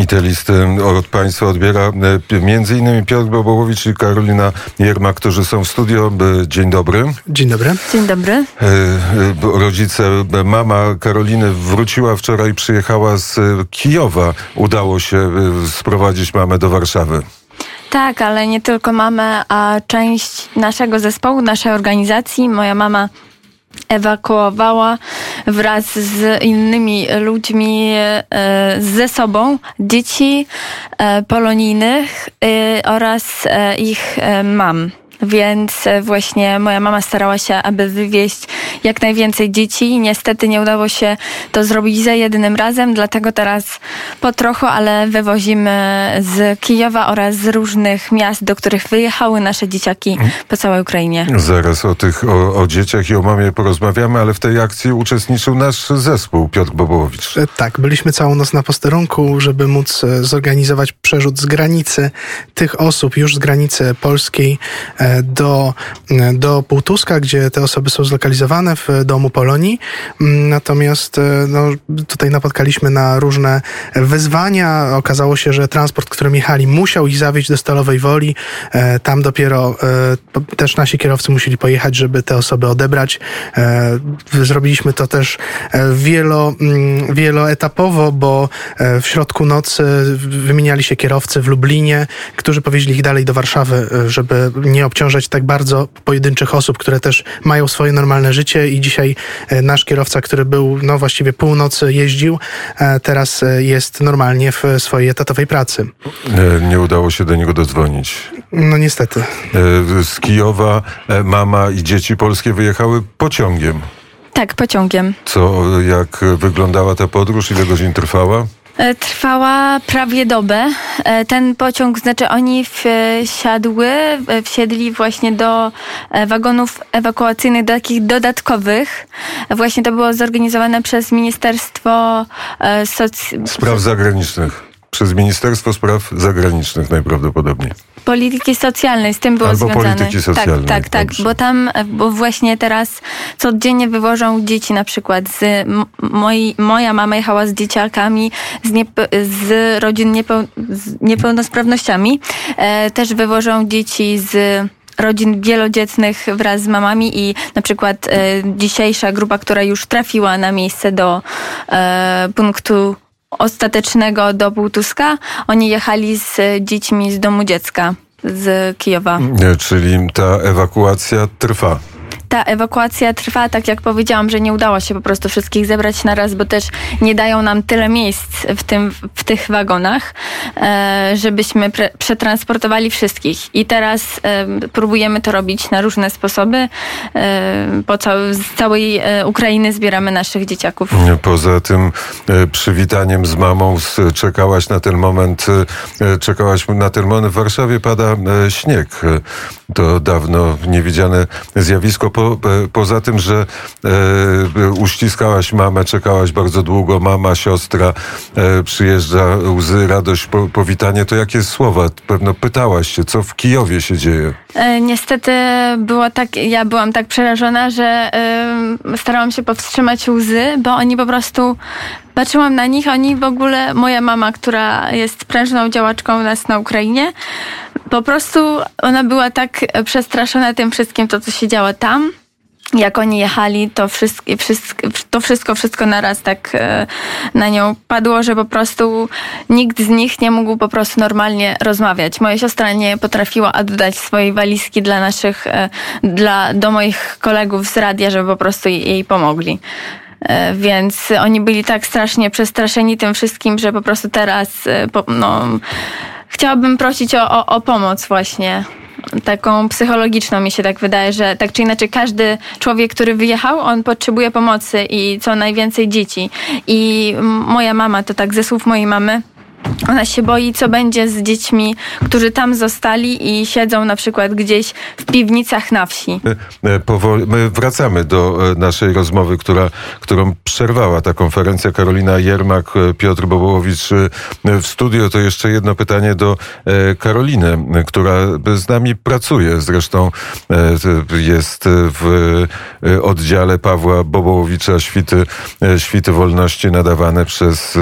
I te listy od Państwa odbiera między innymi Piotr Bobołowicz i Karolina Jerma, którzy są w studio. Dzień dobry. Dzień dobry. Dzień dobry. Rodzice, mama Karoliny wróciła wczoraj, przyjechała z Kijowa. Udało się sprowadzić mamę do Warszawy. Tak, ale nie tylko mamę, a część naszego zespołu, naszej organizacji. Moja mama ewakuowała wraz z innymi ludźmi e, ze sobą dzieci e, polonijnych e, oraz ich mam. Więc właśnie moja mama starała się, aby wywieźć jak najwięcej dzieci. Niestety nie udało się to zrobić za jednym razem, dlatego teraz po trochu, ale wywozimy z Kijowa oraz z różnych miast, do których wyjechały nasze dzieciaki po całej Ukrainie. Zaraz o tych, o, o dzieciach i o mamie porozmawiamy, ale w tej akcji uczestniczył nasz zespół, Piotr Bobołowicz. E, tak, byliśmy całą noc na posterunku, żeby móc e, zorganizować przerzut z granicy tych osób, już z granicy polskiej e, do, do Półtuska, gdzie te osoby są zlokalizowane w Domu Polonii. Mm, natomiast e, no, tutaj napotkaliśmy na różne wyzwania. Okazało się, że transport, którym jechali, musiał ich zawieźć do Stalowej Woli. E, tam dopiero e, też nasi kierowcy musieli pojechać, żeby te osoby odebrać. Zrobiliśmy to też wielo, mm, wieloetapowo, bo w środku nocy wymieniali się kierowcy w Lublinie, którzy powieźli ich dalej do Warszawy, żeby nie obciążać tak bardzo pojedynczych osób, które też mają swoje normalne życie i dzisiaj e, nasz kierowca, który był no właściwie północy jeździł, e, teraz e, jest normalnie w swojej etatowej pracy. Nie udało się do niego dodzwonić. No niestety. Z Kijowa mama i dzieci polskie wyjechały pociągiem. Tak, pociągiem. Co, jak wyglądała ta podróż? Ile godzin trwała? E, trwała prawie dobę. E, ten pociąg, znaczy oni wsiadły, e, wsiedli właśnie do wagonów ewakuacyjnych takich dodatkowych. Właśnie to było zorganizowane przez Ministerstwo Soc... Spraw Zagranicznych przez Ministerstwo Spraw Zagranicznych najprawdopodobniej. Polityki socjalnej, z tym było Albo związane. polityki socjalnej. Tak, tak, tak, bo tam, bo właśnie teraz codziennie wywożą dzieci na przykład z moi, moja mama jechała z dzieciakami z, niepe, z rodzin niepeł, z niepełnosprawnościami. E, też wywożą dzieci z rodzin wielodzietnych wraz z mamami i na przykład e, dzisiejsza grupa, która już trafiła na miejsce do e, punktu ostatecznego do Półtuska, oni jechali z dziećmi z domu dziecka z Kijowa. Czyli ta ewakuacja trwa ta ewakuacja trwa, tak jak powiedziałam, że nie udało się po prostu wszystkich zebrać na raz, bo też nie dają nam tyle miejsc w, tym, w tych wagonach, e, żebyśmy przetransportowali wszystkich. I teraz e, próbujemy to robić na różne sposoby. E, po cał, z całej Ukrainy zbieramy naszych dzieciaków. Poza tym przywitaniem z mamą czekałaś na ten moment, czekałaś na ten moment. W Warszawie pada śnieg. To dawno niewidziane zjawisko. Po E, poza tym, że e, uściskałaś mamę, czekałaś bardzo długo, mama, siostra, e, przyjeżdża, łzy, radość, po, powitanie, to jakie słowa? Pewno pytałaś się, co w Kijowie się dzieje? E, niestety było tak, ja byłam tak przerażona, że e, starałam się powstrzymać łzy, bo oni po prostu patrzyłam na nich, oni w ogóle, moja mama, która jest prężną działaczką nas na Ukrainie, po prostu ona była tak przestraszona tym wszystkim, to co się działo tam jak oni jechali, to wszystko, to wszystko, wszystko naraz tak e, na nią padło, że po prostu nikt z nich nie mógł po prostu normalnie rozmawiać. Moja siostra nie potrafiła oddać swojej walizki dla naszych, e, dla, do moich kolegów z radia, żeby po prostu jej pomogli. E, więc oni byli tak strasznie przestraszeni tym wszystkim, że po prostu teraz no, chciałabym prosić o, o, o pomoc właśnie taką psychologiczną mi się tak wydaje, że tak czy inaczej każdy człowiek, który wyjechał, on potrzebuje pomocy i co najwięcej dzieci. I moja mama, to tak ze słów mojej mamy, ona się boi, co będzie z dziećmi, którzy tam zostali i siedzą na przykład gdzieś w piwnicach na wsi. Powoli, my wracamy do e, naszej rozmowy, która, którą przerwała ta konferencja. Karolina Jermak, e, Piotr Bobołowicz e, w studio. To jeszcze jedno pytanie do Karoliny, która z nami pracuje. Zresztą jest w oddziale Pawła Bobołowicza Świty, Świty Wolności nadawane przez,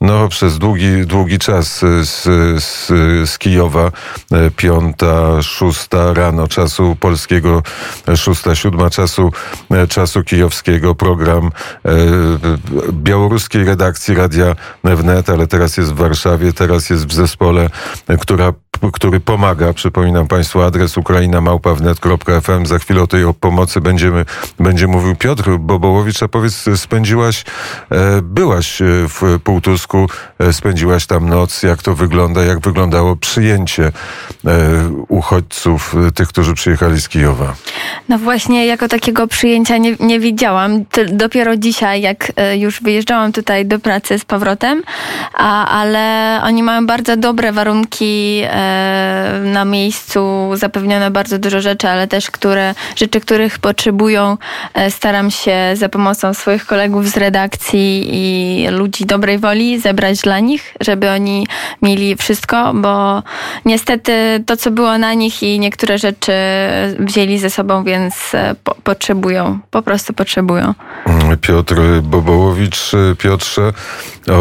no, przez długi, długi długi czas z, z, z Kijowa. Piąta, szósta rano czasu polskiego, szósta, siódma czasu, czasu kijowskiego. Program białoruskiej redakcji Radia Wnet, ale teraz jest w Warszawie, teraz jest w zespole, która który pomaga. Przypominam Państwu adres ukrainamałpawnet.fm. Za chwilę o tej pomocy będziemy, będzie mówił Piotr Bobołowicz. A powiedz, spędziłaś, e, byłaś e, w Półtusku, e, spędziłaś tam noc. Jak to wygląda? Jak wyglądało przyjęcie uchodźców, tych, którzy przyjechali z Kijowa? No właśnie, jako takiego przyjęcia nie, nie widziałam. Dopiero dzisiaj, jak już wyjeżdżałam tutaj do pracy z powrotem, a, ale oni mają bardzo dobre warunki na miejscu zapewnione bardzo dużo rzeczy, ale też które, rzeczy, których potrzebują, e, staram się za pomocą swoich kolegów z redakcji i ludzi dobrej woli zebrać dla nich, żeby oni mieli wszystko, bo niestety to, co było na nich i niektóre rzeczy wzięli ze sobą, więc e, po, potrzebują, po prostu potrzebują. Piotr Bobołowicz, Piotrze,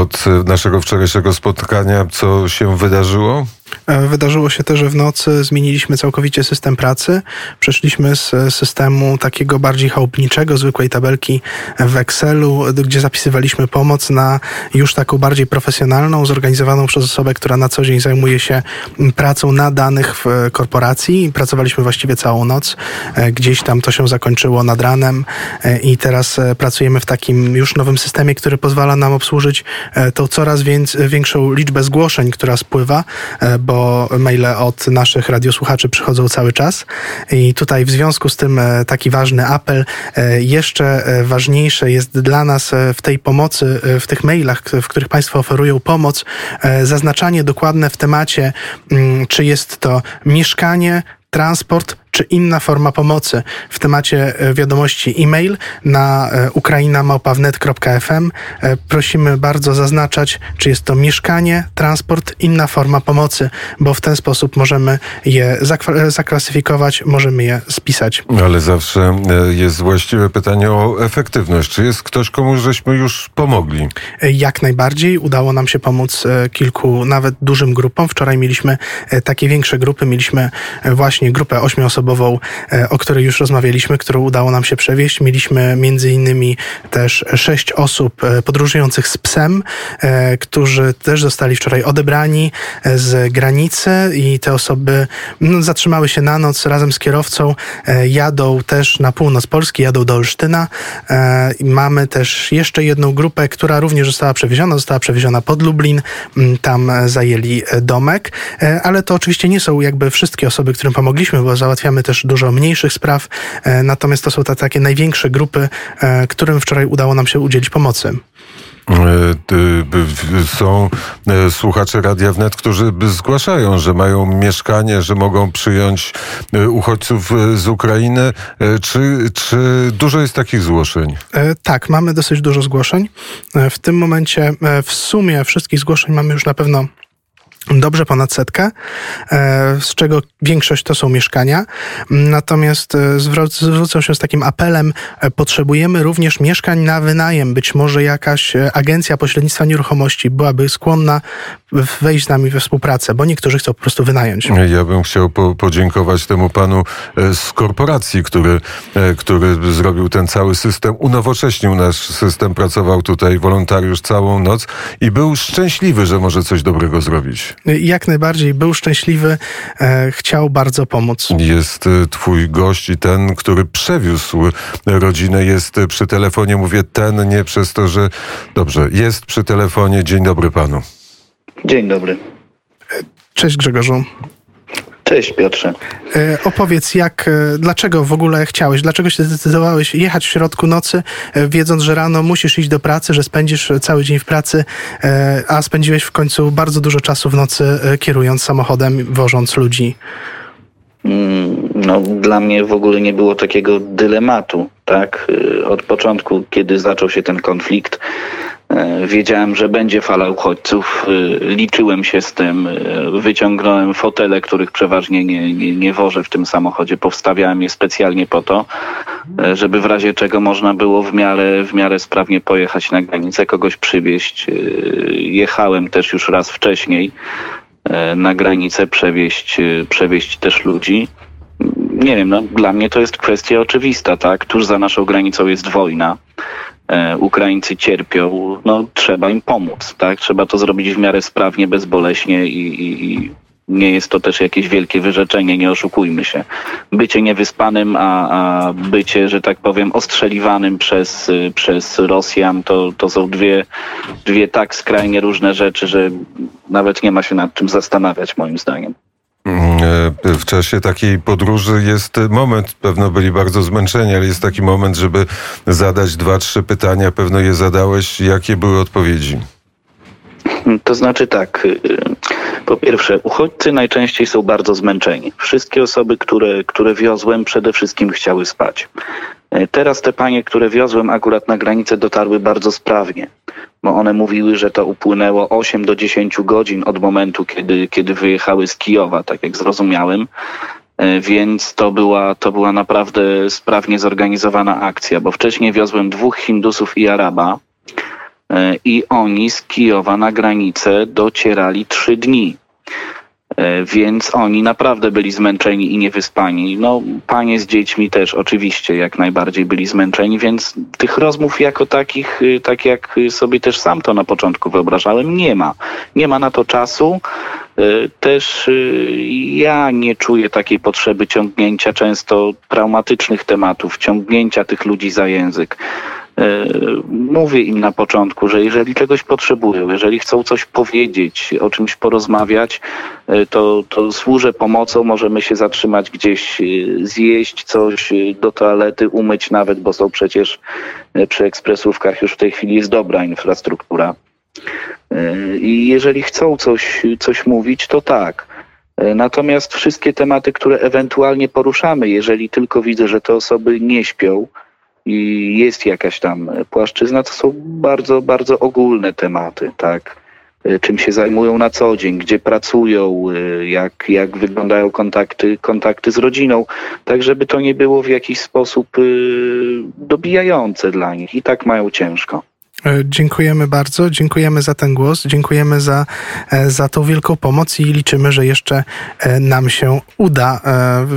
od naszego wczorajszego spotkania, co się wydarzyło? E, wydarzyło się też, że w nocy zmieniliśmy całkowicie system pracy. Przeszliśmy z systemu takiego bardziej chałupniczego, zwykłej tabelki w Excelu, gdzie zapisywaliśmy pomoc, na już taką bardziej profesjonalną, zorganizowaną przez osobę, która na co dzień zajmuje się pracą na danych w korporacji. Pracowaliśmy właściwie całą noc. E, gdzieś tam to się zakończyło nad ranem e, i teraz pracujemy w takim już nowym systemie, który pozwala nam obsłużyć tą coraz większą liczbę zgłoszeń, która spływa, bo maile od naszych radiosłuchaczy przychodzą cały czas. I tutaj w związku z tym e, taki ważny apel. E, jeszcze e, ważniejsze jest dla nas w tej pomocy, w tych mailach, w których Państwo oferują pomoc, zaznaczanie dokładne w temacie, mm, czy jest to mieszkanie, transport czy inna forma pomocy w temacie e, wiadomości e-mail na e, ukrainamałpawnet.fm. E, prosimy bardzo zaznaczać, czy jest to mieszkanie, transport, inna forma pomocy, bo w ten sposób możemy je zaklasyfikować, możemy je spisać. Ale zawsze jest właściwe pytanie o efektywność. Czy jest ktoś, komu żeśmy już pomogli? Jak najbardziej. Udało nam się pomóc kilku, nawet dużym grupom. Wczoraj mieliśmy takie większe grupy. Mieliśmy właśnie grupę ośmioosobową osobową, e, o której już rozmawialiśmy, którą udało nam się przewieźć. Mieliśmy między innymi też sześć osób e, podróżujących z psem, e, którzy też zostali wczoraj odebrani z granicy i te osoby no, zatrzymały się na noc razem z kierowcą, jadą też na północ Polski, jadą do Olsztyna. Mamy też jeszcze jedną grupę, która również została przewieziona, została przewieziona pod Lublin, mm, tam zajęli domek, ale to oczywiście nie są jakby wszystkie osoby, którym pomogliśmy, bo załatwiamy załatwiamy też dużo mniejszych spraw, e, natomiast to są te takie największe grupy, e, którym wczoraj udało nam się udzielić pomocy. E, są słuchacze Radia Wnet, którzy zgłaszają, że mają mieszkanie, że mogą przyjąć uchodźców z Ukrainy. Czy, czy dużo jest takich zgłoszeń? Tak, mamy dosyć dużo zgłoszeń. W tym momencie w sumie wszystkich zgłoszeń mamy już na pewno Dobrze ponad setkę, e, z czego większość to są mieszkania. Natomiast e, zwrócę się z takim apelem, e, potrzebujemy również mieszkań na wynajem. Być może jakaś agencja pośrednictwa nieruchomości byłaby skłonna wejść z nami we współpracę, bo niektórzy chcą po prostu wynająć. Ja bym chciał po, podziękować temu panu z korporacji, który, który zrobił ten cały system, unowocześnił nasz system, pracował tutaj wolontariusz całą noc i był szczęśliwy, że może coś dobrego zrobić jak najbardziej był szczęśliwy, e, chciał bardzo pomóc. Jest e, twój gość i ten, który przewiózł rodzinę, jest przy telefonie. Mówię ten, nie przez to, że dobrze, jest przy telefonie. Dzień dobry panu. Dzień dobry. Cześć Grzegorzu. Cześć Piotrze. E, opowiedz, jak, e, dlaczego w ogóle chciałeś, dlaczego się zdecydowałeś jechać w środku nocy, e, wiedząc, że rano musisz iść do pracy, że spędzisz cały dzień w pracy, a spędziłeś w końcu bardzo dużo czasu w nocy kierując samochodem, wożąc ludzi? Mm, no, dla mnie w ogóle nie było takiego dylematu, tak? Od początku, kiedy zaczął się ten konflikt, wiedziałem, że będzie fala uchodźców, e, liczyłem się z tym, e, wyciągnąłem fotele, których przeważnie nie, nie, nie wożę w tym samochodzie, powstawiałem je specjalnie po to, żeby w razie czego można było w miarę, w miarę sprawnie pojechać na granicę, kogoś przywieźć. Jechałem też już raz wcześniej na granicę, przewieźć, przewieźć też ludzi. Nie wiem, no, dla mnie to jest kwestia oczywista, tak? Tuż za naszą granicą jest wojna. E, Ukraińcy cierpią, no trzeba im pomóc, tak? Trzeba to zrobić w miarę sprawnie, bezboleśnie i, i, i nie jest to też jakieś wielkie wyrzeczenie, nie oszukujmy się. Bycie niewyspanym, a, a bycie, że tak powiem, ostrzeliwanym przez, przez Rosjan, to, to są dwie, dwie tak skrajnie różne rzeczy, że nawet nie ma się nad czym zastanawiać, moim zdaniem. Mm, e, w czasie takiej podróży jest moment, pewno byli bardzo zmęczeni, ale jest taki moment, żeby zadać dwa, trzy pytania. Pewno je zadałeś. Jakie były odpowiedzi? To znaczy tak. Y, po pierwsze, uchodźcy najczęściej są bardzo zmęczeni. Wszystkie osoby, które, które wiozłem, przede wszystkim chciały spać. E, teraz te panie, które wiozłem akurat na granicę, dotarły bardzo sprawnie bo one mówiły, że to upłynęło 8 do 10 godzin od momentu, kiedy, kiedy wyjechały z Kijowa, tak jak zrozumiałem. E, więc to była, to była naprawdę sprawnie zorganizowana akcja, bo wcześniej wiozłem dwóch Hindusów i Araba e, i oni z Kijowa na granicę docierali trzy dni. E, więc oni naprawdę byli zmęczeni i niewyspani. No, panie z dziećmi też oczywiście jak najbardziej byli zmęczeni, więc tych rozmów jako takich, y, tak jak sobie też sam to na początku wyobrażałem, nie ma. Nie ma na to czasu. E, też y, ja nie czuję takiej potrzeby ciągnięcia często traumatycznych tematów, ciągnięcia tych ludzi za język. E, mówię im na początku, że jeżeli czegoś potrzebują, jeżeli chcą coś powiedzieć, o czymś porozmawiać, e, to, to służę pomocą, możemy się zatrzymać gdzieś, e, zjeść coś, do toalety, umyć nawet, bo są przecież przy ekspresówkach już w tej chwili jest dobra infrastruktura. I jeżeli chcą coś, coś mówić, to tak. Natomiast wszystkie tematy, które ewentualnie poruszamy, jeżeli tylko widzę, że te osoby nie śpią, i jest jakaś tam płaszczyzna, to są bardzo, bardzo ogólne tematy, tak? E, czym się zajmują na co dzień, gdzie pracują, e, jak, jak wyglądają kontakty, kontakty z rodziną, tak żeby to nie było w jakiś sposób e, dobijające dla nich. I tak mają ciężko. Dziękujemy bardzo, dziękujemy za ten głos, dziękujemy za, za tą wielką pomoc i liczymy, że jeszcze nam się uda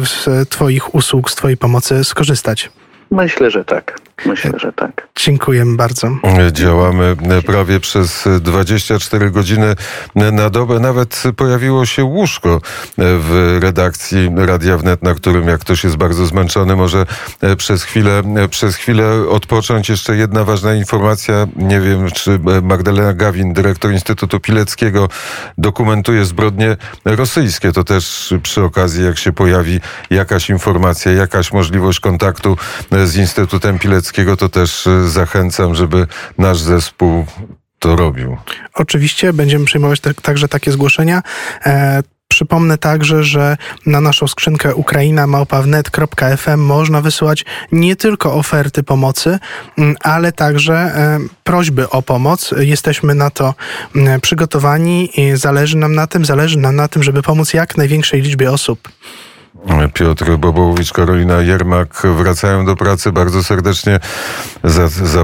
z Twoich usług, z Twojej pomocy skorzystać. Myślę, że tak. Myślę, że tak. Dziękujemy bardzo. Działamy prawie przez 24 godziny na dobę. Nawet pojawiło się łóżko w redakcji Radia Wnet, na którym jak ktoś jest bardzo zmęczony, może przez chwilę, przez chwilę odpocząć. Jeszcze jedna ważna informacja. Nie wiem, czy Magdalena Gawin, dyrektor Instytutu Pileckiego, dokumentuje zbrodnie rosyjskie. To też przy okazji, jak się pojawi jakaś informacja, jakaś możliwość kontaktu z Instytutem Pileckim, to też y, zachęcam, żeby nasz zespół to robił. Oczywiście będziemy przyjmować te, także takie zgłoszenia. E, Przypomnę także, że na naszą skrzynkę ukraina.małpa.wnet.fm można wysyłać nie tylko oferty pomocy, ale także e, prośby o pomoc. Jesteśmy na to przygotowani zależy nam na tym, zależy nam na tym, żeby pomóc jak największej liczbie osób. Piotr Bobołowicz, Karolina Jermak wracają do pracy. Bardzo serdecznie za, za